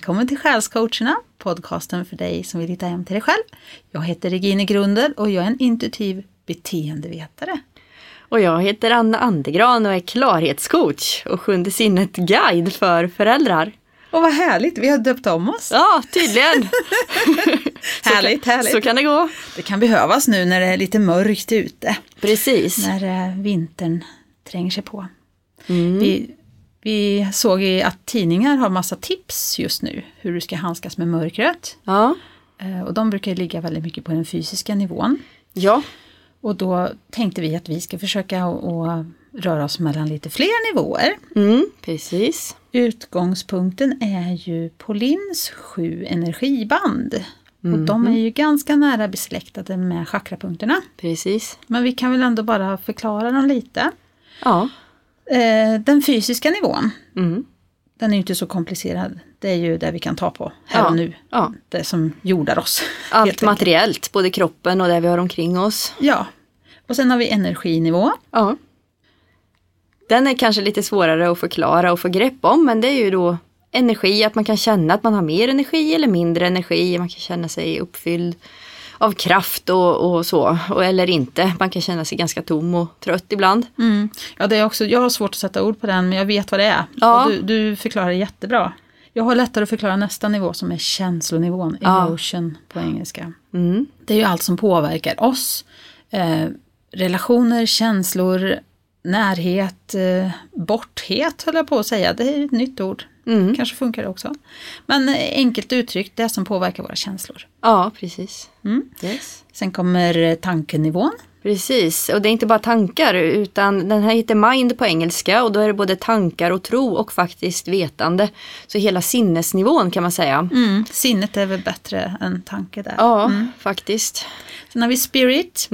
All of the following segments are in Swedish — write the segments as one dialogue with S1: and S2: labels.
S1: Välkommen till Själscoacherna, podcasten för dig som vill hitta hem till dig själv. Jag heter Regine Grunder och jag är en intuitiv beteendevetare.
S2: Och jag heter Anna Andegran och är klarhetscoach och sjunde sinnet-guide för föräldrar.
S1: Och vad härligt, vi har döpt om oss.
S2: Ja, tydligen.
S1: härligt, härligt.
S2: Så kan det gå.
S1: Det kan behövas nu när det är lite mörkt ute.
S2: Precis.
S1: När eh, vintern tränger sig på. Mm. Vi, vi såg i att tidningar har massa tips just nu hur du ska handskas med mörkret.
S2: Ja.
S1: Eh, och de brukar ligga väldigt mycket på den fysiska nivån.
S2: Ja.
S1: Och då tänkte vi att vi ska försöka att röra oss mellan lite fler nivåer.
S2: Mm, precis.
S1: Utgångspunkten är ju Polins sju energiband. Mm. Och de är ju ganska nära besläktade med chakrapunkterna.
S2: Precis.
S1: Men vi kan väl ändå bara förklara dem lite.
S2: Ja.
S1: Eh, den fysiska nivån,
S2: Mm.
S1: den är ju inte så komplicerad. Det är ju det vi kan ta på här
S2: Ja.
S1: och nu.
S2: Ja.
S1: Det som jordar oss.
S2: Allt materiellt, både kroppen och det vi har omkring oss.
S1: Ja. Och sen har vi energinivå.
S2: Ja. Den är kanske lite svårare att förklara och få grepp om men det är ju då energi, att man kan känna att man har mer energi eller mindre energi. Man kan känna sig uppfylld av kraft och, och så, och, eller inte. Man kan känna sig ganska tom och trött ibland.
S1: Mm. Ja, det är också, jag har svårt att sätta ord på den men jag vet vad det är.
S2: Ja.
S1: Du, du förklarar det jättebra. Jag har lättare att förklara nästa nivå som är känslonivån,
S2: Ja.
S1: emotion på engelska.
S2: Mm.
S1: Det är ju allt som påverkar oss. Eh, relationer, känslor, närhet, eh, borthet höll jag på att säga. Det är ett nytt ord.
S2: Mm.
S1: Kanske funkar det också. Men eh, enkelt uttryckt, det som påverkar våra känslor.
S2: Ja, precis.
S1: Mm.
S2: Yes.
S1: Sen kommer eh, tankenivån.
S2: Precis, och det är inte bara tankar utan den här heter mind på engelska och då är det både tankar och tro och faktiskt vetande. Så hela sinnesnivån kan man säga.
S1: Mm. Sinnet är väl bättre än tanke där.
S2: Ja, faktiskt.
S1: Sen har vi spirit.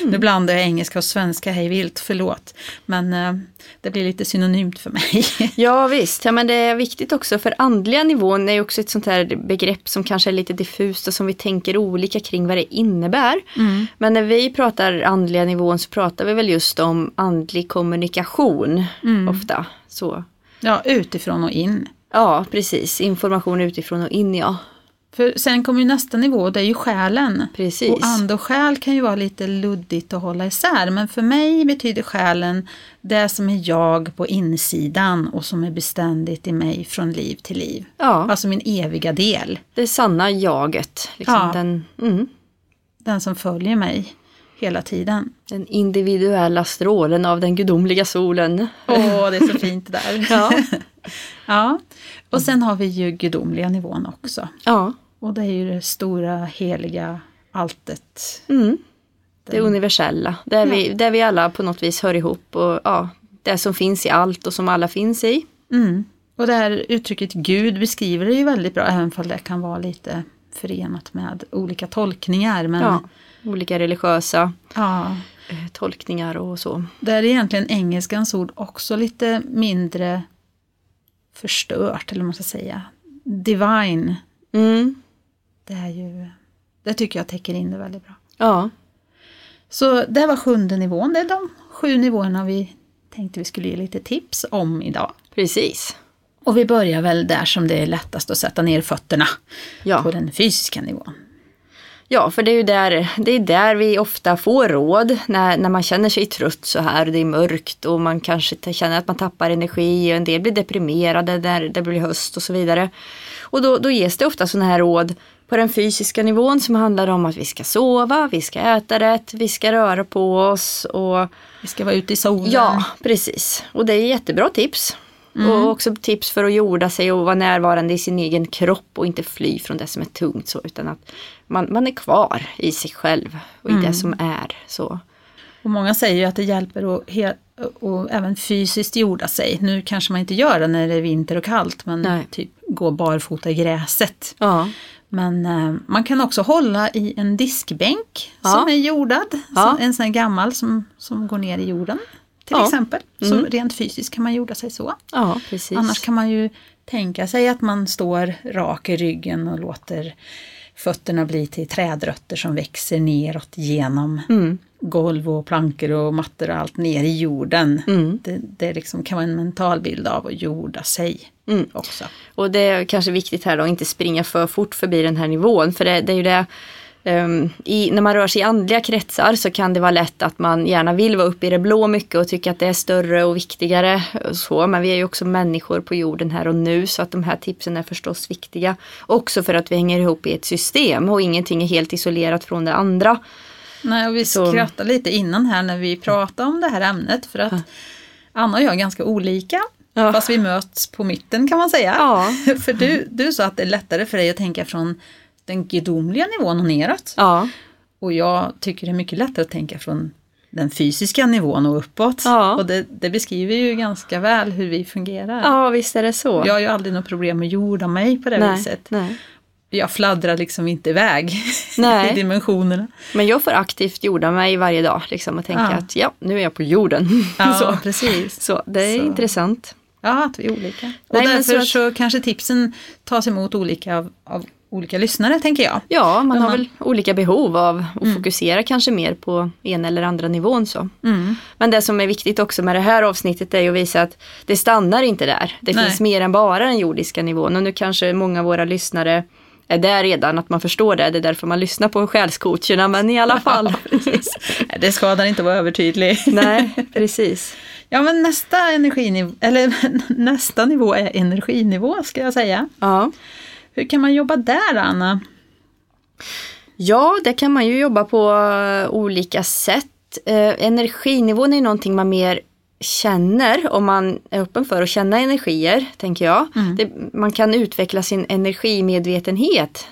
S2: Mm.
S1: Nu blandar jag engelska och svenska hej vilt, förlåt. Men eh, det blir lite synonymt för mig.
S2: Ja visst, ja, men det är viktigt också för andliga nivån är ju också ett sånt här begrepp som kanske är lite diffust och som vi tänker olika kring vad det innebär. Men när vi pratar andliga nivån så pratar vi väl just om andlig kommunikation ofta. Så.
S1: ja, utifrån och in.
S2: Ja precis, information utifrån och in ja.
S1: För sen kommer ju nästa nivå, det är ju själen.
S2: Precis.
S1: Och and och själ kan ju vara lite luddigt att hålla isär. Men för mig betyder själen det som är jag på insidan och som är beständigt i mig från liv till liv.
S2: Ja,
S1: Alltså min eviga del.
S2: det sanna jaget. Liksom
S1: Ja.
S2: den, mm,
S1: Den som följer mig hela tiden.
S2: den individuella strålen av den gudomliga solen.
S1: Åh, det är så fint det där.
S2: Ja.
S1: ja. Och sen har vi ju gudomliga nivån också.
S2: Ja,
S1: Och det är ju det stora heliga alltet.
S2: mm. det universella. Där, vi,
S1: Ja.
S2: där vi alla på något vis hör ihop. Och, ja, det som finns i allt och som alla finns i.
S1: Mm. Och det här uttrycket Gud beskriver det ju väldigt bra, även om det kan vara lite förenat med olika tolkningar. Men
S2: Ja, olika religiösa
S1: ja,
S2: eh, tolkningar och så.
S1: där är egentligen engelskans ord också lite mindre förstört, eller vad man ska säga. Divine,
S2: Mm.
S1: Det är ju, det tycker jag täcker in det väldigt bra.
S2: Ja,
S1: Så det var sjunde nivån, det är de sju nivåerna vi tänkte vi skulle ge lite tips om idag.
S2: precis.
S1: Och vi börjar väl där som det är lättast att sätta ner fötterna
S2: Ja.
S1: på den fysiska nivån.
S2: Ja, för det är ju där, det är där vi ofta får råd när, när man känner sig trött så här. Det är mörkt och man kanske känner att man tappar energi och en del blir deprimerade när det blir höst och så vidare. Och då, då ges det ofta sådana här råd på den fysiska nivån som handlar om att vi ska sova, vi ska äta rätt, vi ska röra på oss och
S1: Vi ska vara ute i solen.
S2: ja, precis. Och det är jättebra tips. Och också tips för att jorda sig och vara närvarande i sin egen kropp och inte fly från det som är tungt så utan att man, man är kvar i sig själv och i det som är. så.
S1: Och många säger ju att det hjälper att och även fysiskt jorda sig. Nu kanske man inte gör det när det är vinter och kallt, men
S2: Nej.
S1: typ gå barfota i gräset.
S2: Ja,
S1: Men eh, man kan också hålla i en diskbänk
S2: Ja.
S1: som är jordad.
S2: Ja.
S1: Som, en sån här gammal som, som går ner i jorden. Till
S2: Ja.
S1: exempel. Så
S2: Mm.
S1: rent fysiskt kan man jorda sig så.
S2: ja precis.
S1: Annars kan man ju tänka sig att man står rak i ryggen och låter fötterna bli till trädrötter som växer neråt genom
S2: Mm.
S1: Golv och plankor och mattor och allt ner i jorden.
S2: Mm.
S1: Det, det liksom kan vara en mental bild av att jorda sig
S2: Mm.
S1: också.
S2: Och det är kanske viktigt här då att inte springa för fort förbi den här nivån. För det, det är ju det ehm, i, när man rör sig i andliga kretsar så kan det vara lätt att man gärna vill vara uppe i det blå mycket och tycka att det är större och viktigare. Och så. Men vi är ju också människor på jorden här och nu så att de här tipsen är förstås viktiga. Också för att vi hänger ihop i ett system och ingenting är helt isolerat från det andra.
S1: Nej, och vi skrattade lite innan här när vi pratade om det här ämnet för att Anna och jag är ganska olika.
S2: Ja.
S1: Fast vi möts på mitten kan man säga.
S2: Ja.
S1: för du, du sa att det är lättare för dig att tänka från den gudomliga nivån och neråt.
S2: Ja,
S1: Och jag tycker det är mycket lättare att tänka från den fysiska nivån och uppåt.
S2: Ja.
S1: Och det, det beskriver ju ganska väl hur vi fungerar.
S2: ja visst är det så.
S1: Jag har ju aldrig något problem med att jorda mig på det
S2: nej,
S1: viset.
S2: nej.
S1: Jag fladdrar liksom inte iväg i dimensionerna.
S2: Men jag får aktivt jorda mig varje dag liksom, och tänka
S1: Ja.
S2: att ja, nu är jag på jorden.
S1: Ja,
S2: så.
S1: precis.
S2: så det är
S1: Så.
S2: intressant.
S1: Ja, att vi är olika. Och
S2: Nej, men
S1: därför
S2: så
S1: så,
S2: att-
S1: kanske tipsen tas emot olika av, av olika lyssnare, tänker jag.
S2: Ja, man
S1: Men
S2: har
S1: man-
S2: väl olika behov av att fokusera kanske mer på en eller andra nivån. så.
S1: Mm.
S2: Men det som är viktigt också med det här avsnittet är ju att visa att det stannar inte där. Det
S1: Nej.
S2: finns mer än bara den jordiska nivån och nu kanske många av våra lyssnare är där redan, att man förstår det. Det är därför man lyssnar på själscoacherna, men i alla fall.
S1: Nej, Det skadar inte att vara övertydlig.
S2: Nej, precis.
S1: Ja, men nästa energinivå, eller nästa nivå är energinivå, ska jag säga.
S2: Ja.
S1: Hur kan man jobba där, Anna?
S2: Ja, det kan man ju jobba på eh, olika sätt. Eh, energinivån är någonting man mer känner om man är öppen för att känna energier, tänker jag. Det, man kan utveckla sin energimedvetenhet,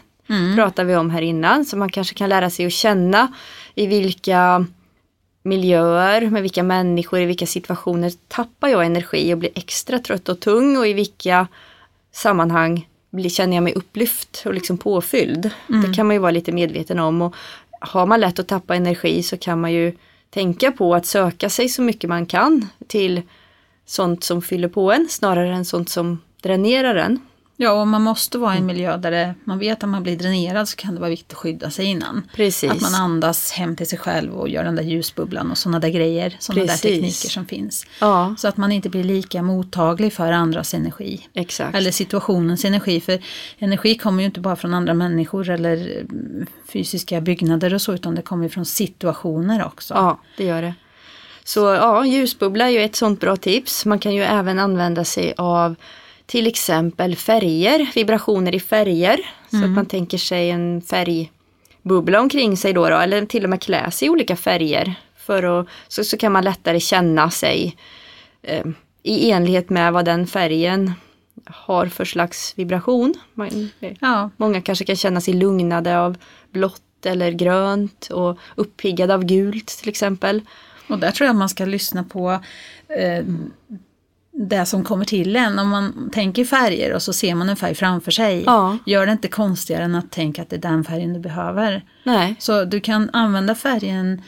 S2: pratar vi om här innan. Så man kanske kan lära sig att känna i vilka miljöer, med vilka människor, i vilka situationer tappar jag energi och blir extra trött och tung och i vilka sammanhang blir, känner jag mig upplyft och liksom påfylld. Det kan man ju vara lite medveten om. Och har man lätt att tappa energi så kan man ju tänka på att söka sig så mycket man kan till sånt som fyller på en snarare än sånt som dränerar en.
S1: Ja, och man måste vara i
S2: Mm.
S1: en miljö där det, man vet att man blir dränerad så kan det vara viktigt att skydda sig innan.
S2: Precis.
S1: Att man andas hem till sig själv och gör den där ljusbubblan och sådana där grejer, sådana där tekniker som finns.
S2: Ja,
S1: Så att man inte blir lika mottaglig för andras energi.
S2: exakt.
S1: Eller situationens energi, för energi kommer ju inte bara från andra människor eller mm, fysiska byggnader och så, utan det kommer ju från situationer också.
S2: Ja, det gör det. Så ja, ljusbubbla är ju ett sånt bra tips. Man kan ju även använda sig av till exempel färger, vibrationer i färger. Så att man tänker sig en färgbubbla omkring sig då, då eller till och med klä sig i olika färger. För att, så, så kan man lättare känna sig eh, i enlighet med vad den färgen har för slags vibration. Man,
S1: Ja,
S2: Många kanske kan känna sig lugnade av blått eller grönt och uppiggade av gult till exempel.
S1: och där tror jag man ska lyssna på eh, det som kommer till en. Om man tänker färger och så ser man en färg framför sig.
S2: Ja.
S1: Gör det inte konstigare än att tänka att det är den färgen du behöver.
S2: Nej,
S1: Så du kan använda färgen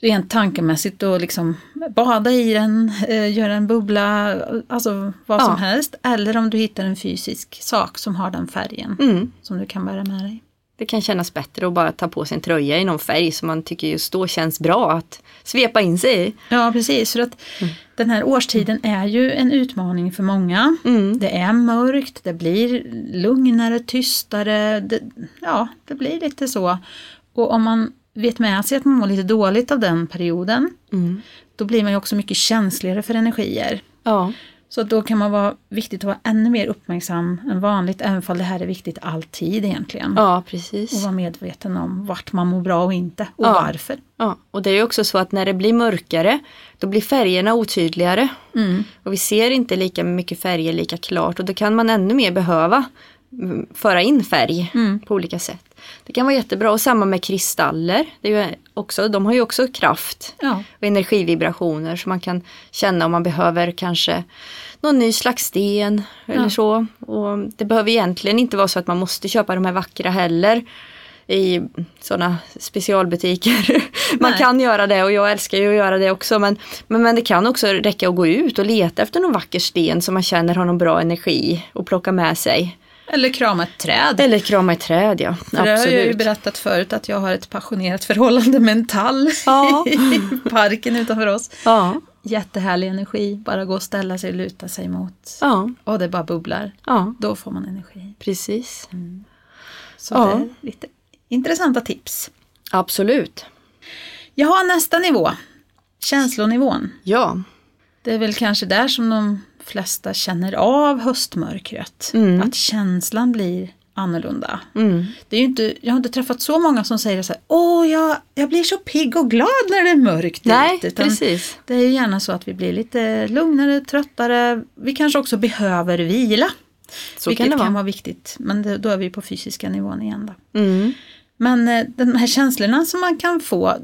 S1: rent tankemässigt och liksom bada i den, eh, göra en bubbla, alltså vad
S2: Ja.
S1: som helst. Eller om du hittar en fysisk sak som har den färgen
S2: mm.
S1: som du kan bära med dig.
S2: Det kan kännas bättre att bara ta på sig en tröja i någon färg som man tycker just då känns bra att svepa in sig i.
S1: Ja, precis. För att den här årstiden är ju en utmaning för många.
S2: Mm.
S1: Det är mörkt, det blir lugnare, tystare. Det, ja, det blir lite så. Och om man vet med sig att man mår lite dåligt av den perioden,
S2: Mm.
S1: då blir man ju också mycket känsligare för energier.
S2: Ja,
S1: Så då kan man vara viktigt att vara ännu mer uppmärksam än vanligt, även om det här är viktigt alltid egentligen.
S2: ja
S1: Och
S2: precis.
S1: vara medveten om vart man mår bra och inte, och
S2: Ja.
S1: varför.
S2: Ja, och det är ju också så att när det blir mörkare då blir färgerna otydligare.
S1: Mm.
S2: Och vi ser inte lika mycket färger lika klart och då kan man ännu mer behöva föra in färg
S1: Mm.
S2: på olika sätt. Det kan vara jättebra och samma med kristaller. Det är ju också, de har ju också kraft
S1: Ja.
S2: och energivibrationer så man kan känna om man behöver kanske någon ny slags sten eller
S1: Ja.
S2: så. Och det behöver egentligen inte vara så att man måste köpa de här vackra heller i sådana specialbutiker. man
S1: Nej.
S2: kan göra det och jag älskar ju att göra det också men, men, men det kan också räcka att gå ut och leta efter någon vacker sten som man känner har någon bra energi och plocka med sig.
S1: Eller krama ett träd.
S2: Eller krama ett träd, ja.
S1: För det har jag ju
S2: Absolut.
S1: berättat förut att jag har ett passionerat förhållande med en tall
S2: Ja.
S1: i parken utanför oss.
S2: Ja,
S1: Jättehärlig energi, bara gå och ställa sig och luta sig mot.
S2: ja,
S1: Och det bara bubblar.
S2: ja,
S1: Då får man energi.
S2: precis.
S1: Så
S2: Ja.
S1: det är lite intressanta tips.
S2: Absolut.
S1: Jag har nästa nivå, känslonivån.
S2: Ja.
S1: Det är väl kanske där som de flesta känner av höstmörkret.
S2: Mm.
S1: Att känslan blir annorlunda.
S2: Mm.
S1: Det är inte, jag har inte träffat så många som säger så här, åh jag, jag blir så pigg och glad när det är mörkt
S2: Nej.
S1: Utan
S2: precis.
S1: Det är ju gärna så att vi blir lite lugnare, tröttare. Vi kanske också behöver vila.
S2: Så
S1: vilket
S2: kan det vara.
S1: kan vara viktigt. Men det, då är vi på fysiska nivån igen då.
S2: Mm.
S1: Men eh, de här känslorna som man kan få,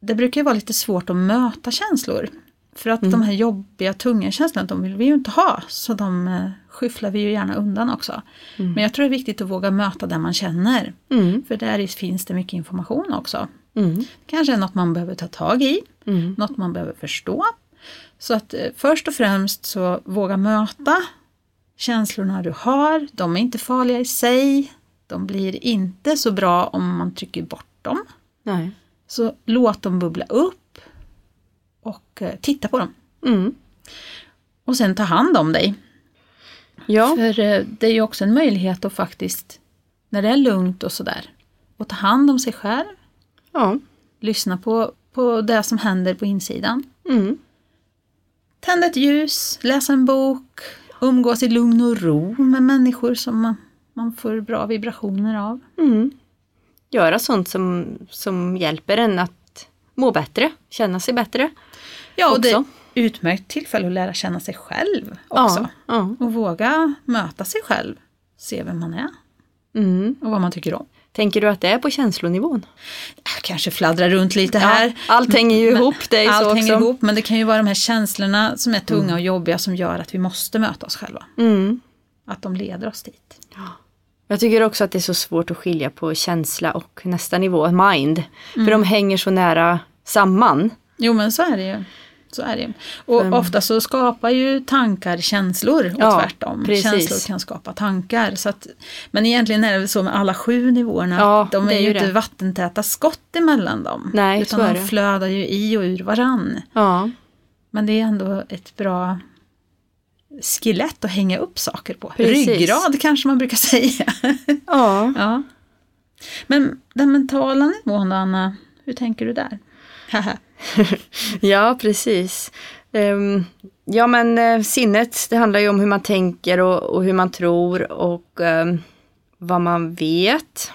S1: det brukar ju vara lite svårt att möta känslor. För att
S2: Mm.
S1: de här jobbiga, tunga känslorna, de vill vi ju inte ha. Så de eh, skyfflar vi ju gärna undan också. Men jag tror det är viktigt att våga möta det man känner.
S2: Mm.
S1: För där finns det mycket information också.
S2: Mm.
S1: Kanske är något man behöver ta tag i,
S2: Mm.
S1: något man behöver förstå. Så att eh, först och främst så våga möta känslorna du har. De är inte farliga i sig. De blir inte så bra om man trycker bort dem.
S2: Nej.
S1: Så låt dem bubbla upp och eh, titta på dem.
S2: Mm.
S1: Och sen ta hand om dig.
S2: Ja.
S1: För eh, det är ju också en möjlighet att faktiskt, när det är lugnt och sådär, att ta hand om sig själv.
S2: Ja.
S1: Lyssna på, på det som händer på insidan.
S2: Mm.
S1: Tända ett ljus, läsa en bok, umgås i lugn och ro med människor som man, man får bra vibrationer av.
S2: Mm. Göra sånt som, som hjälper en att må bättre, känna sig bättre.
S1: Ja, och det är
S2: Också.
S1: ett utmärkt tillfälle att lära känna sig själv också.
S2: Ja. ja.
S1: Och våga möta sig själv, se vem man är
S2: Mm.
S1: och vad man tycker om.
S2: Tänker du att det är på känslonivån?
S1: Jag kanske fladdrar runt lite här.
S2: Ja, allt hänger ju
S1: Men-
S2: ihop, det
S1: Allt
S2: så
S1: hänger
S2: också.
S1: ihop, men det kan ju vara de här känslorna som är tunga och jobbiga som gör att vi måste möta oss själva.
S2: Mm.
S1: Att de leder oss dit.
S2: Jag tycker också att det är så svårt att skilja på känsla och nästa nivå, mind. För de hänger så nära samman.
S1: Jo men så är det ju. Så är det. Och ofta så skapar ju tankar känslor och
S2: Ja,
S1: tvärtom.
S2: precis.
S1: Känslor kan skapa tankar. Så att, men egentligen är det så med alla sju nivåerna.
S2: Ja,
S1: de är
S2: är
S1: ju inte
S2: det.
S1: vattentäta skott emellan dem.
S2: Nej,
S1: utan de flödar ju i och ur varann.
S2: Ja,
S1: Men det är ändå ett bra skelett att hänga upp saker på.
S2: Precis.
S1: Ryggrad kanske man brukar säga.
S2: ja.
S1: ja. Men den mentala nivån Anna, hur tänker du där?
S2: Ja precis. Um, ja men uh, sinnet, det handlar ju om hur man tänker och, och hur man tror och um, vad man vet.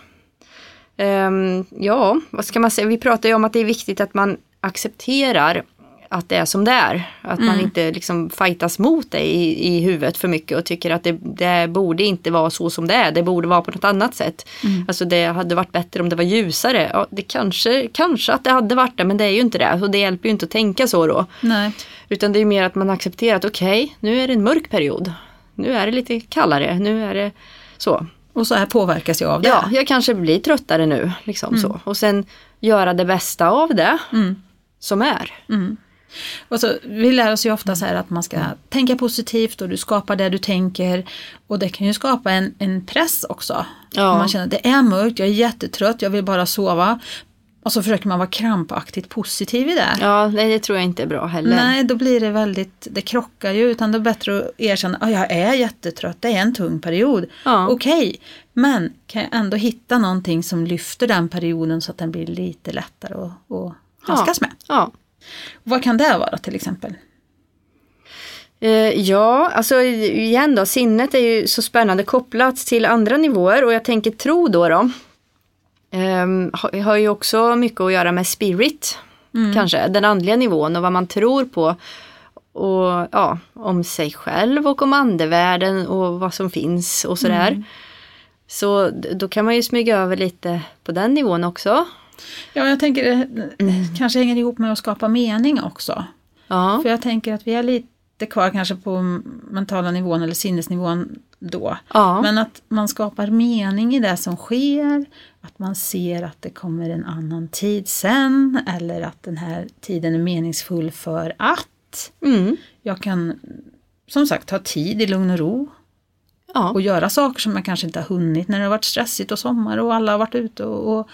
S2: Um, ja, vad ska man säga? Vi pratar ju om att det är viktigt att man accepterar att det är som det är. Att man inte liksom fightas mot det i, i huvudet för mycket och tycker att det, det borde inte vara så som det är. Det borde vara på något annat sätt. Alltså det hade varit bättre om det var ljusare. Ja, det kanske, kanske att det hade varit det men det är ju inte det. Så det hjälper ju inte att tänka så då.
S1: Nej.
S2: Utan det är mer att man accepterar att okej, nu är det en mörk period. Nu är det lite kallare, nu är det så.
S1: Och så här påverkas jag av det.
S2: Ja, jag kanske blir tröttare nu. Liksom så. Och sen göra det bästa av det
S1: Mm.
S2: som är.
S1: Och så, vi lär oss ju ofta så här att man ska tänka positivt och du skapar det du tänker. Och det kan ju skapa en, en press också.
S2: Ja.
S1: Man känner att det är mörkt, jag är jättetrött, jag vill bara sova. Och så försöker man vara krampaktigt positiv i det.
S2: Ja, nej, det tror jag inte är bra heller.
S1: Nej, då blir det väldigt, det krockar ju. Utan det är bättre att erkänna att jag är jättetrött, det är en tung period.
S2: Ja.
S1: Okej, men kan jag ändå hitta någonting som lyfter den perioden så att den blir lite lättare att, att handskas med.
S2: Ja.
S1: Vad kan det vara till exempel?
S2: Eh, ja, alltså igen då, sinnet är ju så spännande kopplat till andra nivåer och jag tänker tro då då. Um, har, ju också mycket att göra med spirit, kanske, den andliga nivån och vad man tror på. Och ja, om sig själv och om andevärlden och vad som finns och sådär. Så d- då kan man ju smyga över lite på den nivån också.
S1: Ja, jag tänker det kanske hänger ihop med att skapa mening också.
S2: Ja,
S1: För jag tänker att vi är lite kvar kanske på mentala nivån eller sinnesnivån då.
S2: ja.
S1: Men att man skapar mening i det som sker, att man ser att det kommer en annan tid sen eller att den här tiden är meningsfull för att
S2: Mm.
S1: jag kan som sagt ha tid i lugn och ro.
S2: Ja.
S1: Och göra saker som jag kanske inte har hunnit när det har varit stressigt och sommar och alla har varit ute och, och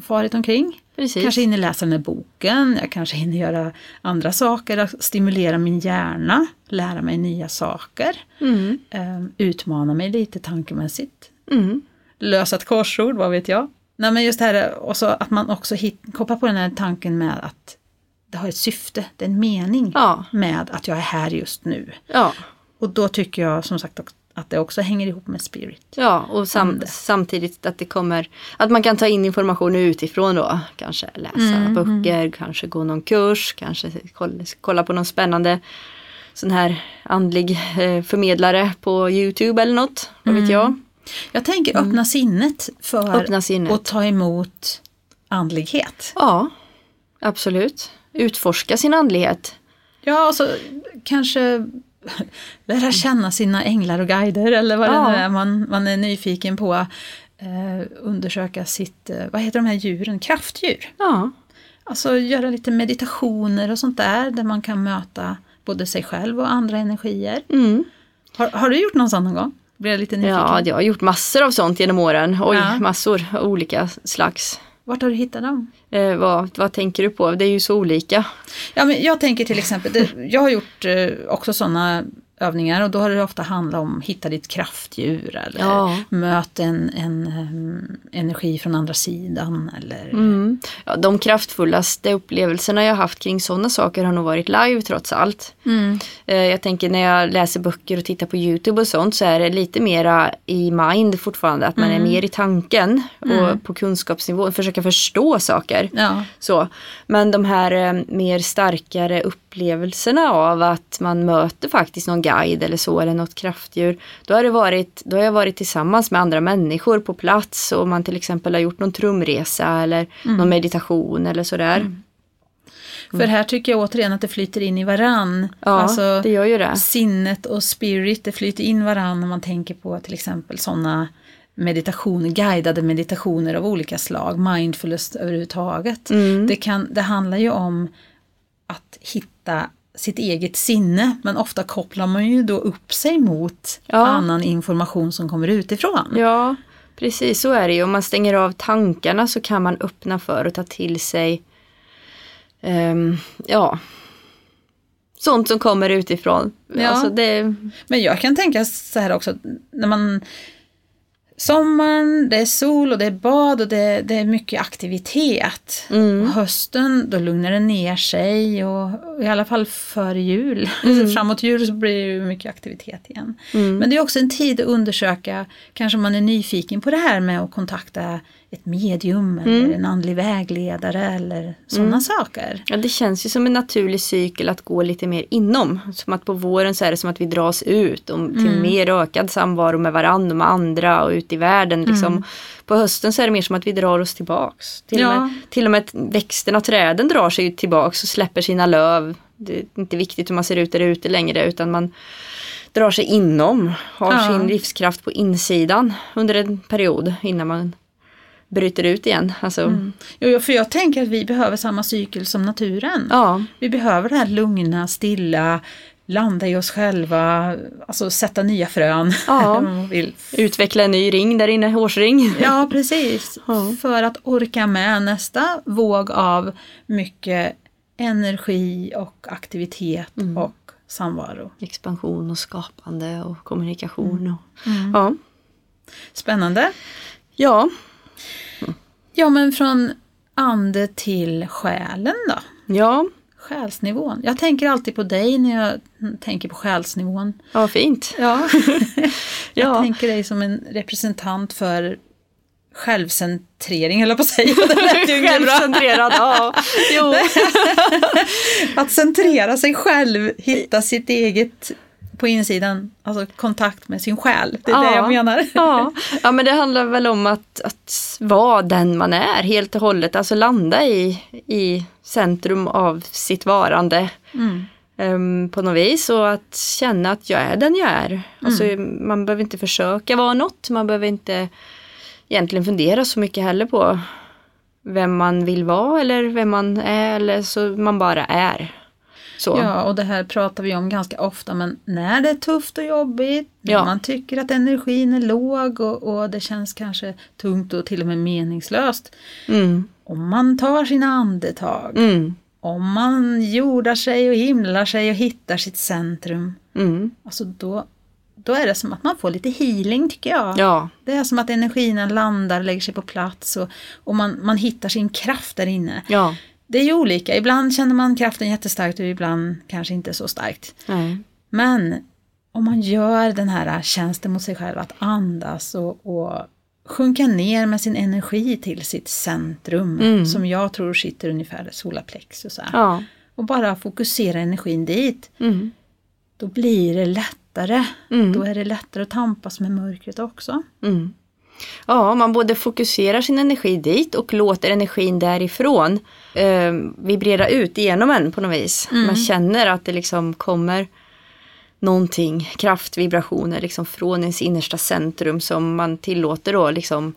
S1: farit omkring.
S2: Precis.
S1: Kanske hinner läsa den här boken, jag kanske hinner göra andra saker, stimulera min hjärna, lära mig nya saker,
S2: Mm.
S1: eh, utmana mig lite tankemässigt,
S2: Mm.
S1: lösa ett korsord, vad vet jag. Nej men just det här och så att man också hit, kopplar på den här tanken med att det har ett syfte, det är en mening
S2: Ja.
S1: med att jag är här just nu.
S2: Ja.
S1: Och då tycker jag som sagt också att det också hänger ihop med spirit.
S2: Ja, och sam samtidigt att det kommer, att man kan ta in information utifrån då. Kanske läsa böcker, kanske gå någon kurs, kanske kolla, kolla på någon spännande sån här andlig eh, förmedlare på Youtube eller något. Vad vet jag.
S1: Jag tänker öppna sinnet för
S2: Öppna sinnet.
S1: att ta emot andlighet.
S2: Ja, absolut. Utforska sin andlighet.
S1: Ja, alltså kanske lära känna sina änglar och guider eller vad
S2: Ja.
S1: det nu är man, man är nyfiken på. Eh, undersöka sitt, eh, vad heter de här djuren, kraftdjur.
S2: Ja,
S1: Alltså göra lite meditationer och sånt där, där man kan möta både sig själv och andra energier.
S2: mm.
S1: Har, har du gjort någon sån någon gång? Blir jag lite nyfiken.
S2: ja jag har gjort massor av sånt genom åren. Oj,
S1: Ja.
S2: massor av olika slags.
S1: Vart har du hittat dem?
S2: Eh, vad, vad tänker du på? Det är ju så olika.
S1: Ja, men jag tänker till exempel, det, jag har gjort eh, också sådana övningar och då har det ofta handlat om hitta ditt kraftdjur eller
S2: Ja.
S1: möt en, en em, energi från andra sidan eller
S2: Mm. Ja, de kraftfullaste upplevelserna jag haft kring sådana saker har nog varit live trots allt.
S1: Mm.
S2: Eh, Jag tänker när jag läser böcker och tittar på Youtube och sånt så är det lite mera i mind fortfarande. Att man är mer i tanken och på kunskapsnivå försöka förstå saker.
S1: Ja.
S2: Så. Men de här eh, mer starkare upplevelserna av att man möter faktiskt någon guide eller så eller något kraftdjur. Då har, det varit, då har jag varit tillsammans med andra människor på plats och man till exempel har gjort någon trumresa eller någon meditation eller sådär.
S1: För här tycker jag återigen att det flyter in i varann.
S2: Ja,
S1: alltså,
S2: det gör ju det.
S1: Sinnet och spirit, det flyter in varann när man tänker på till exempel sådana meditationer, guidade meditationer av olika slag, mindfulness överhuvudtaget.
S2: Mm.
S1: Det, kan, det handlar ju om att hitta sitt eget sinne, men ofta kopplar man ju då upp sig mot
S2: Ja.
S1: annan information som kommer utifrån.
S2: Ja, precis så är det ju. Om man stänger av tankarna så kan man öppna för att ta till sig ehm, ja, sånt som kommer utifrån.
S1: Ja.
S2: Alltså det,
S1: Men jag kan tänka så här också, när man Sommaren, det är sol och det är bad och det, det är mycket aktivitet.
S2: Mm.
S1: Hösten, då lugnar det ner sig och i alla fall före jul. Framåt jul så blir det ju mycket aktivitet igen.
S2: Mm.
S1: Men det är också en tid att undersöka, kanske man är nyfiken på det här med att kontakta ett medium eller
S2: Mm.
S1: en andlig vägledare eller sådana saker.
S2: Ja, det känns ju som en naturlig cykel att gå lite mer inom. Som att på våren så är det som att vi dras ut och till
S1: Mm.
S2: mer ökad samvaro med varandra och med andra och ut i världen. Liksom. På hösten så är det mer som att vi drar oss tillbaks. Till, och,
S1: Ja.
S2: med, till och med växterna och träden drar sig tillbaks och släpper sina löv. Det är inte viktigt hur man ser ut där ute längre utan man drar sig inom. Har
S1: Ja.
S2: sin livskraft på insidan under en period innan man bryter ut igen. Alltså,
S1: Jo, för jag tänker att vi behöver samma cykel som naturen.
S2: ja.
S1: Vi behöver det här lugna, stilla, landa i oss själva, alltså sätta nya frön.
S2: Ja.
S1: om man vill.
S2: Utveckla en ny ring där inne, hårsring.
S1: ja precis.
S2: Ja.
S1: För att orka med nästa våg av mycket energi och aktivitet
S2: Mm.
S1: och samvaro.
S2: Expansion och skapande och kommunikation. Och,
S1: Mm.
S2: ja.
S1: Spännande.
S2: ja,
S1: Ja, men från ande till själen då?
S2: ja,
S1: Själsnivån. Jag tänker alltid på dig när jag tänker på själsnivån.
S2: ja, fint.
S1: Ja. jag
S2: Ja.
S1: tänker dig som en representant för självcentrering, eller på att säga. Det lät ju inget.
S2: Självcentrerad, ja. Jo.
S1: Att centrera sig själv, hitta sitt eget på insidan, alltså kontakt med sin själ. Det är det
S2: Ja.
S1: jag menar.
S2: Ja. ja, men det handlar väl om att, att vara den man är helt och hållet. Alltså landa i, i centrum av sitt varande.
S1: Mm.
S2: ehm, på något vis och att känna att jag är den jag är. Alltså, man behöver inte försöka vara något, man behöver inte egentligen fundera så mycket heller på vem man vill vara eller vem man är eller så man bara är. Så.
S1: Ja, och det här pratar vi om ganska ofta, men när det är tufft och jobbigt, när
S2: Ja.
S1: man tycker att energin är låg och, och det känns kanske tungt och till och med meningslöst.
S2: Mm.
S1: Om man tar sina andetag,
S2: Mm.
S1: om man jordar sig och himlar sig och hittar sitt centrum,
S2: Mm.
S1: alltså då, då är det som att man får lite healing tycker jag.
S2: Ja.
S1: Det är som att energin landar, lägger sig på plats och, och man, man hittar sin kraft där inne.
S2: Ja.
S1: Det är ju olika, ibland känner man kraften jättestarkt och ibland kanske inte så starkt.
S2: Nej.
S1: Men om man gör den här tjänsten mot sig själv, att andas och, och sjunka ner med sin energi till sitt centrum,
S2: Mm.
S1: som jag tror sitter ungefär där solarplexus är.
S2: Ja.
S1: Och bara fokusera energin dit,
S2: Mm.
S1: då blir det lättare.
S2: Mm.
S1: Då är det lättare att tampas med mörkret också.
S2: Mm. Ja, man både fokuserar sin energi dit och låter energin därifrån eh, vibrera ut igenom en på något vis. Man känner att det liksom kommer någonting, kraftvibrationer liksom från ens innersta centrum som man tillåter då liksom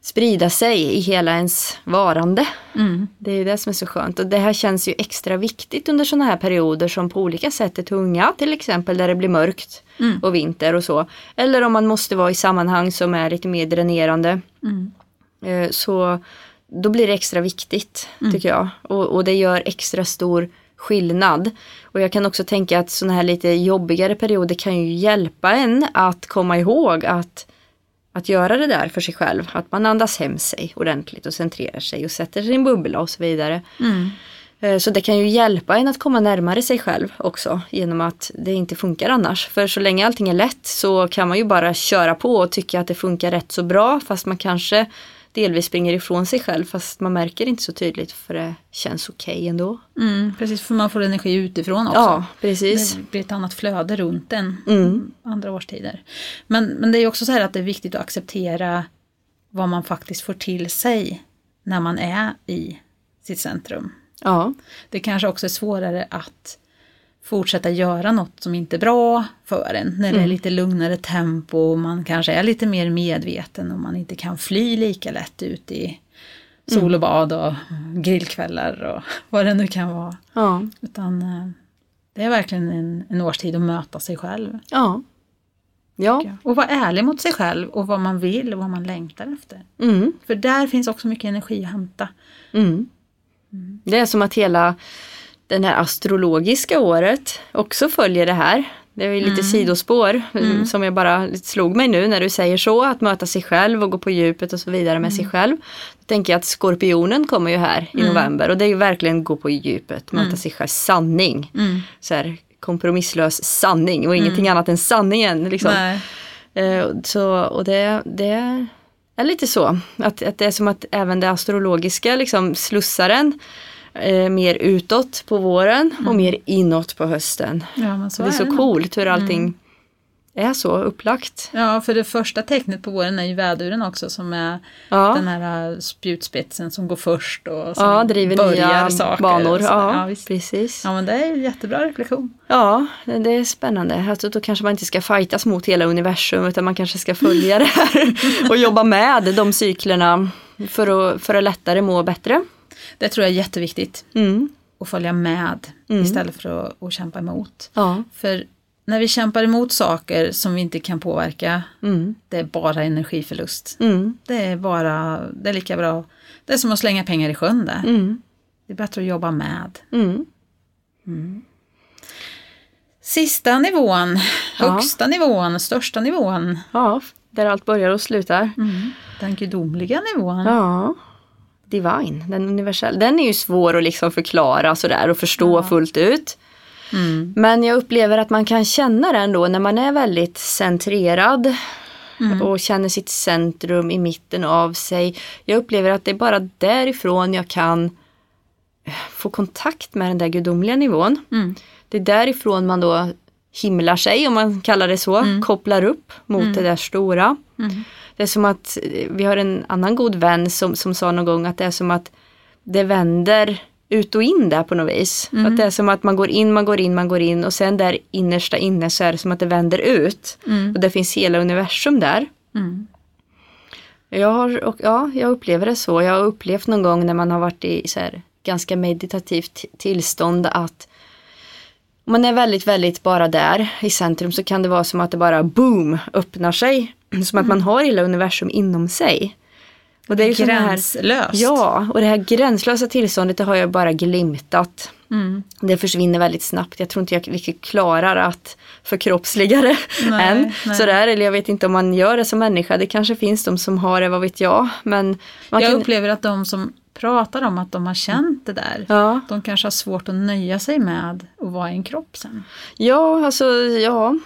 S2: sprida sig i hela ens varande.
S1: Mm.
S2: Det är det som är så skönt och det här känns ju extra viktigt under sådana här perioder som på olika sätt är tunga, till exempel där det blir mörkt
S1: Mm.
S2: och vinter och så. Eller om man måste vara i sammanhang som är lite mer dränerande.
S1: Mm.
S2: Eh, Så då blir det extra viktigt tycker jag. Och, och det gör extra stor skillnad. Och jag kan också tänka att sådana här lite jobbigare perioder kan ju hjälpa en att komma ihåg att att göra det där för sig själv. Att man andas hem sig ordentligt och centrerar sig och sätter sin bubbla och så vidare.
S1: Mm.
S2: Eh, Så det kan ju hjälpa en att komma närmare sig själv också genom att det inte funkar annars. För så länge allting är lätt så kan man ju bara köra på och tycka att det funkar rätt så bra fast man kanske delvis springer ifrån sig själv fast man märker inte så tydligt för det känns okej ändå.
S1: Mm, precis, för man får energi utifrån också.
S2: Ja, precis.
S1: Det blir ett annat flöde runt en
S2: Mm.
S1: andra årstider. Men, men det är också så här att det är viktigt att acceptera vad man faktiskt får till sig när man är i sitt centrum.
S2: Ja,
S1: Det kanske också är svårare att fortsätta göra något som inte är bra för en. När det är lite lugnare tempo och man kanske är lite mer medveten och man inte kan fly lika lätt ut i sol och bad och grillkvällar och vad det nu kan vara.
S2: ja,
S1: Utan eh, det är verkligen en, en årstid att möta sig själv.
S2: ja. Ja,
S1: Och vara ärlig mot sig själv och vad man vill och vad man längtar efter.
S2: mm.
S1: För där finns också mycket energi att hämta.
S2: Mm. Det är som att hela den här astrologiska året också följer det här. Det är lite sidospår mm. som jag bara slog mig nu när du säger så, att möta sig själv och gå på djupet och så vidare med sig själv. Då tänker jag att skorpionen kommer ju här i november och det är ju verkligen gå på djupet, möta sig själv, sanning. Så här, kompromisslös sanning och ingenting annat än sanningen. Liksom. Eh, Så, och det, det är lite så. Att, att det är som att även det astrologiska liksom slussar en eh, mer utåt på våren och mer inåt på hösten.
S1: Ja,
S2: det är så
S1: nog.
S2: coolt hur allting är så upplagt.
S1: Ja, för det första tecknet på våren är ju väduren också som är
S2: Ja.
S1: den här äh, spjutspetsen som går först och som
S2: Ja, driver
S1: börjar
S2: nya
S1: saker.
S2: banor. Ja,
S1: ja,
S2: precis.
S1: ja, men det är ju jättebra reflektion.
S2: Ja, det är spännande. Alltså, då kanske man inte ska fightas mot hela universum utan man kanske ska följa det här och jobba med de cyklerna för att, för att lättare må bättre.
S1: Det tror jag är jätteviktigt.
S2: Mm.
S1: Att följa med istället för att, att kämpa emot.
S2: Ja.
S1: För när vi kämpar emot saker som vi inte kan påverka,
S2: Mm.
S1: det är bara energiförlust.
S2: Mm.
S1: Det är bara, det är lika bra, det är som att slänga pengar i sjön det.
S2: Mm.
S1: Det är bättre att jobba med.
S2: Mm.
S1: Sista nivån,
S2: Ja.
S1: högsta nivån, största nivån,
S2: Ja, där allt börjar och slutar.
S1: den gudomliga nivån.
S2: Ja. Divine, den universella. Den är ju svår att liksom förklara sådär och förstå fullt ut.
S1: Mm.
S2: Men jag upplever att man kan känna den då när man är väldigt centrerad och känner sitt centrum i mitten av sig. Jag upplever att det är bara därifrån jag kan få kontakt med den där gudomliga nivån.
S1: Mm.
S2: Det är därifrån man då himlar sig, om man kallar det så, kopplar upp mot det där stora.
S1: Mm.
S2: Det är som att, vi har en annan god vän som, som sa någon gång att det är som att det vänder ut och in där på något vis. Att det är som att man går in, man går in, man går in och sen där innersta inne så är det som att det vänder ut. Och det finns hela universum där.
S1: Mm.
S2: Jag, har, och, ja, jag upplever det så. Jag har upplevt någon gång när man har varit i så här, ganska meditativt tillstånd att Om man är väldigt, väldigt bara där i centrum så kan det vara som att det bara boom öppnar sig. Som att man har hela universum inom sig. Och det är ju sån här,
S1: Gränslöst.
S2: ja, och det här gränslösa tillståndet det har jag bara glimtat.
S1: Mm.
S2: Det försvinner väldigt snabbt. Jag tror inte jag riktigt klarar att förkroppsliga det
S1: Nej,
S2: än.
S1: nej.
S2: Sådär, eller jag vet inte om man gör det som människa. Det kanske finns de som har det, vad vet jag. Men man
S1: Jag
S2: kan,
S1: upplever att de som pratar om att de har känt det där,
S2: ja,
S1: de kanske har svårt att nöja sig med att vara i en kropp sen.
S2: ja, alltså ja,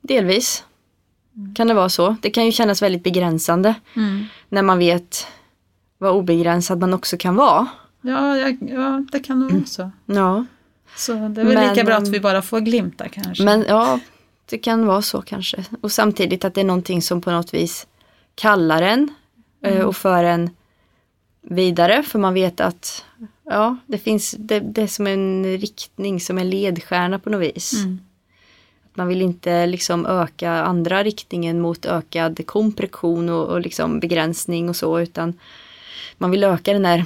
S2: delvis kan det vara så. Det kan ju kännas väldigt begränsande när man vet vad obegränsad man också kan vara.
S1: Ja, jag, ja, det kan nog vara så.
S2: Ja,
S1: Så det är väl
S2: Men,
S1: lika bra att vi bara får glimta kanske.
S2: men ja, det kan vara så kanske. Och samtidigt att det är någonting som på något vis kallar en eh, och för en vidare. För man vet att ja, det finns, det, det är som en riktning, som en ledstjärna på något vis.
S1: Mm.
S2: Man vill inte liksom öka andra riktningen mot ökad kompression och, och liksom begränsning och så utan man vill öka den här,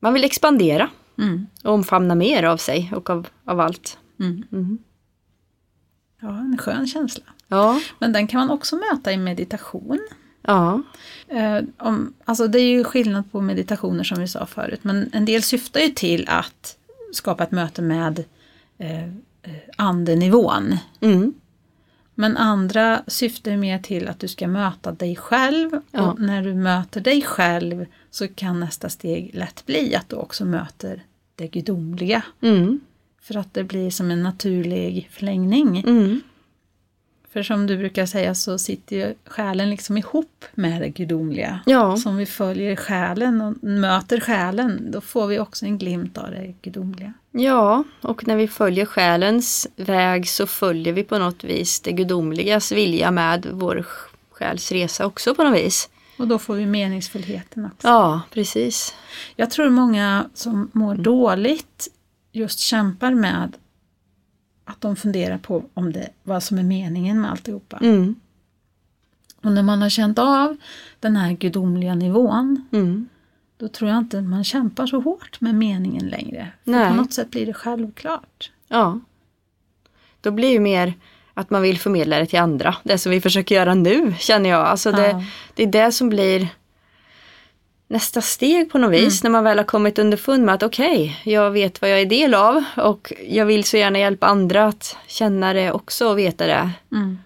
S2: man vill expandera
S1: Mm.
S2: och omfamna mer av sig och av, av allt.
S1: Mm.
S2: Mhm.
S1: Ja, en skön känsla.
S2: Ja,
S1: Men den kan man också möta i meditation.
S2: ja,
S1: Eh, om, alltså det är ju skillnad på meditationer som vi sa förut, men en del syftar ju till att skapa ett möte med eh, andenivån.
S2: mm.
S1: Men andra syftar mer till att du ska möta dig själv
S2: Ja.
S1: och när du möter dig själv så kan nästa steg lätt bli att du också möter det gudomliga.
S2: Mm.
S1: För att det blir som en naturlig förlängning.
S2: Mm.
S1: För som du brukar säga så sitter ju själen liksom ihop med det gudomliga.
S2: Ja.
S1: Så om vi följer själen och möter själen då får vi också en glimt av det gudomliga.
S2: Ja, och när vi följer själens väg så följer vi på något vis det gudomligas vilja med vår själs resa också på något vis.
S1: Och då får vi meningsfullheten också.
S2: Ja, precis.
S1: Jag tror många som mår dåligt just kämpar med att de funderar på om det, vad som är meningen med alltihopa.
S2: Mm.
S1: Och när man har känt av den här gudomliga nivån
S2: Mm.
S1: då tror jag inte man kämpar så hårt med meningen längre. För
S2: Nej.
S1: på något sätt blir det självklart.
S2: Ja. Då blir ju mer att man vill förmedla det till andra. Det som vi försöker göra nu känner jag. Alltså det,
S1: Ja.
S2: det är det som blir nästa steg på något vis. När man väl har kommit underfund med att okej, jag vet vad jag är del av och jag vill så gärna hjälpa andra att känna det också och veta det.
S1: Mm.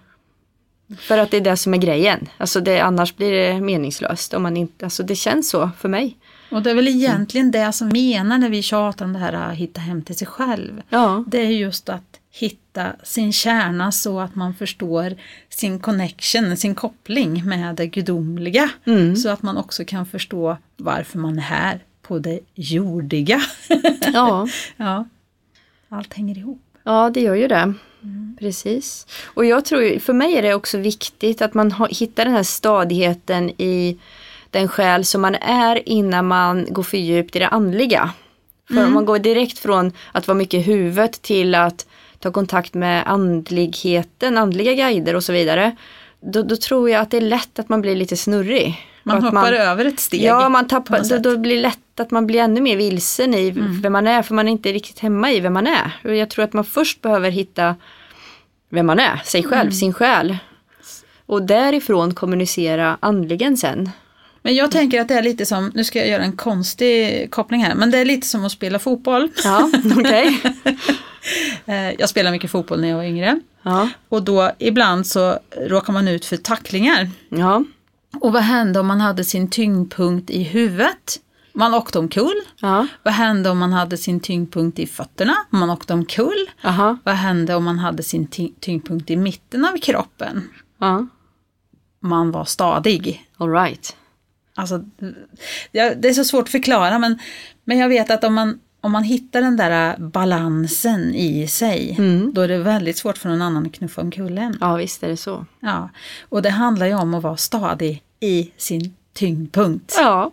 S2: För att det är det som är grejen. Alltså det, annars blir det meningslöst. Om man inte, alltså det känns så för mig.
S1: Och det är väl egentligen det som menar när vi tjatar om det här att hitta hem till sig själv.
S2: Ja,
S1: Det är just att hitta sin kärna så att man förstår sin connection, sin koppling med det gudomliga.
S2: Mm.
S1: Så att man också kan förstå varför man är här på det jordiga.
S2: ja.
S1: ja, allt hänger ihop.
S2: Ja, det gör ju det. Precis. Och jag tror för mig är det också viktigt att man hittar den här stadigheten i den själ som man är innan man går för djupt i det andliga. För om man går direkt från att vara mycket i huvudet till att ta kontakt med andligheten, andliga guider och så vidare. Då, då tror jag att det är lätt att man blir lite snurrig.
S1: Man hoppar över ett steg.
S2: Ja, man tappar, då, då blir det lätt att man blir ännu mer vilsen i vem man är, för man är inte riktigt hemma i vem man är. Jag tror att man först behöver hitta vem man är, sig själv, sin själ. Och därifrån kommunicera andligen sen.
S1: Men jag tänker att det är lite som, nu ska jag göra en konstig koppling här, men det är lite som att spela fotboll.
S2: Ja, okej.
S1: Eh, Jag spelade mycket fotboll när jag var yngre.
S2: Ja,
S1: Och då ibland så råkar man ut för tacklingar.
S2: ja,
S1: Och vad hände om man hade sin tyngdpunkt i huvudet? Man åkte omkull.
S2: ja,
S1: Vad hände om man hade sin tyngdpunkt i fötterna? Man åkte omkull.
S2: aha,
S1: Vad hände om man hade sin ty- tyngdpunkt i mitten av kroppen?
S2: ja,
S1: Man var stadig.
S2: all right.
S1: Alltså, det är så svårt att förklara men, men jag vet att om man, om man hittar den där balansen i sig då är det väldigt svårt för någon annan att knuffa omkull en.
S2: Ja, visst är det så.
S1: Ja. Och det handlar ju om att vara stadig i sin tyngdpunkt.
S2: Ja,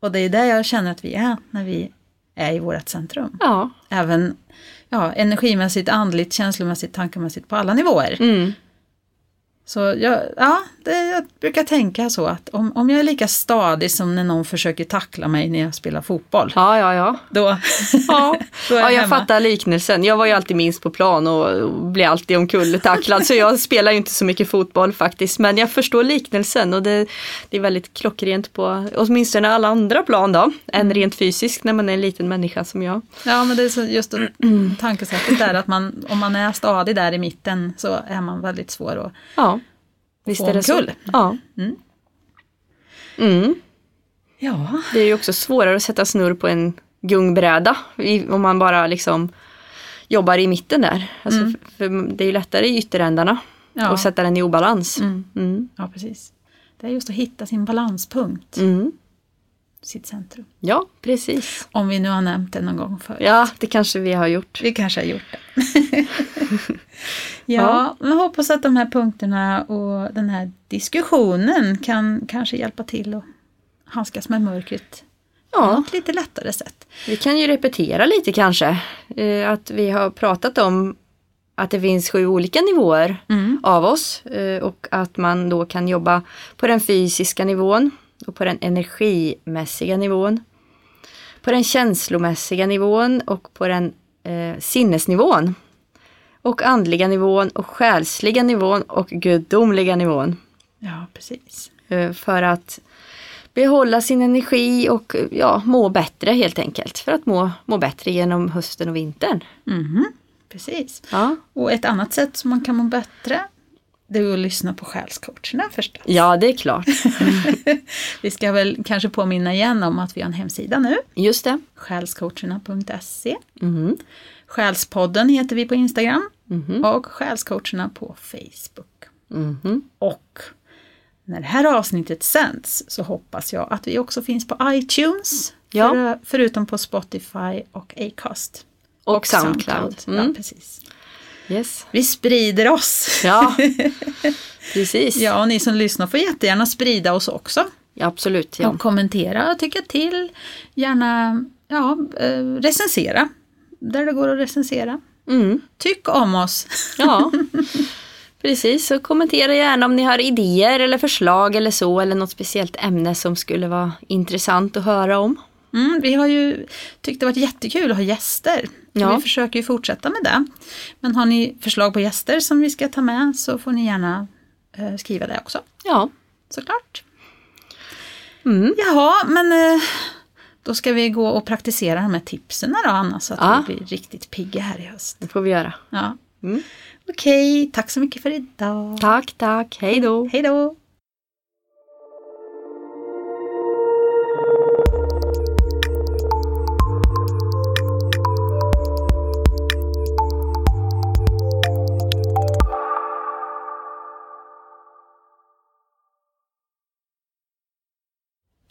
S1: Och det är där jag känner att vi är när vi är i vårt centrum.
S2: ja,
S1: Även ja, energimässigt, andligt, känslomässigt, tankemässigt på alla nivåer.
S2: mm,
S1: Så jag, ja, det, jag brukar tänka så att om, om jag är lika stadig som när någon försöker tackla mig när jag spelar fotboll,
S2: Ja, ja, ja.
S1: då,
S2: Ja,
S1: då är
S2: ja jag
S1: hemma.
S2: fattar liknelsen. Jag var ju alltid minst på plan och blev alltid omkulltacklad så jag spelar ju inte så mycket fotboll faktiskt. Men jag förstår liknelsen och det, det är väldigt klockrent på åtminstone alla andra plan då. Än rent fysiskt när man är en liten människa som jag.
S1: Ja, men det är så just tankesättet där att man, om man är stadig där i mitten så är man väldigt svår att
S2: Ja, visst är det så. Ja.
S1: Mm.
S2: Mm.
S1: Ja,
S2: Det är ju också svårare att sätta snurr på en gungbräda om man bara liksom jobbar i mitten där. Alltså,
S1: Mm.
S2: för, för det är ju lättare i ytterändarna
S1: ja,
S2: och sätta den i obalans.
S1: Mm.
S2: Mm.
S1: ja, precis. Det är just att hitta sin balanspunkt,
S2: Mm.
S1: Sitt centrum.
S2: Ja, precis.
S1: Om vi nu har nämnt det någon gång förut.
S2: Ja, det kanske vi har gjort.
S1: Vi kanske har gjort det. ja, men hoppas att de här punkterna och den här diskussionen kan kanske hjälpa till att handskas med mörkret på
S2: Ja,
S1: något lite lättare sätt.
S2: vi kan ju repetera lite kanske. Eh, att vi har pratat om att det finns sju olika nivåer
S1: Mm.
S2: av oss eh, och att man då kan jobba på den fysiska nivån och på den energimässiga nivån. På den känslomässiga nivån och på den eh, sinnesnivån. Och andliga nivån och själsliga nivån och gudomliga nivån.
S1: Ja, precis.
S2: Eh, för att behålla sin energi och ja, må bättre helt enkelt. För att må, må bättre genom hösten och vintern.
S1: Mhm, Precis.
S2: Ja,
S1: Och ett annat sätt som man kan må bättre det är att lyssna på själscoacherna förstås.
S2: ja det är klart.
S1: Vi ska väl kanske påminna igen om att vi har en hemsida nu,
S2: Just det.
S1: själscoacherna.se.
S2: Mhm.
S1: Själspodden heter vi på Instagram
S2: Mhm.
S1: och själscoacherna på Facebook.
S2: Mhm.
S1: Och när det här avsnittet sänds så hoppas jag att vi också finns på iTunes,
S2: Ja.
S1: för, förutom på Spotify och Acast.
S2: Och, Soundcloud.
S1: Ja,
S2: Mm.
S1: precis.
S2: Yes.
S1: Vi sprider oss!
S2: Ja, precis.
S1: Ja, och ni som lyssnar får jättegärna sprida oss också.
S2: Ja, absolut. Ja.
S1: Och kommentera och tycka till. Gärna ja, eh, recensera, där det går att recensera.
S2: Mm.
S1: Tyck om oss!
S2: ja, precis. Så kommentera gärna om ni har idéer eller förslag eller så eller något speciellt ämne som skulle vara intressant att höra om.
S1: Mm, vi har ju tyckt det varit jättekul att ha gäster.
S2: Ja.
S1: Vi försöker ju fortsätta med det. Men har ni förslag på gäster som vi ska ta med så får ni gärna eh, skriva det också.
S2: Ja.
S1: Såklart.
S2: Mm.
S1: Jaha, men eh, då ska vi gå och praktisera de här tipsen då Anna så att
S2: Ja.
S1: vi blir riktigt pigga här i höst.
S2: Det får vi göra.
S1: Ja.
S2: Mm.
S1: Okej, tack så mycket för idag.
S2: Tack, tack. Hej då.
S1: Hej då!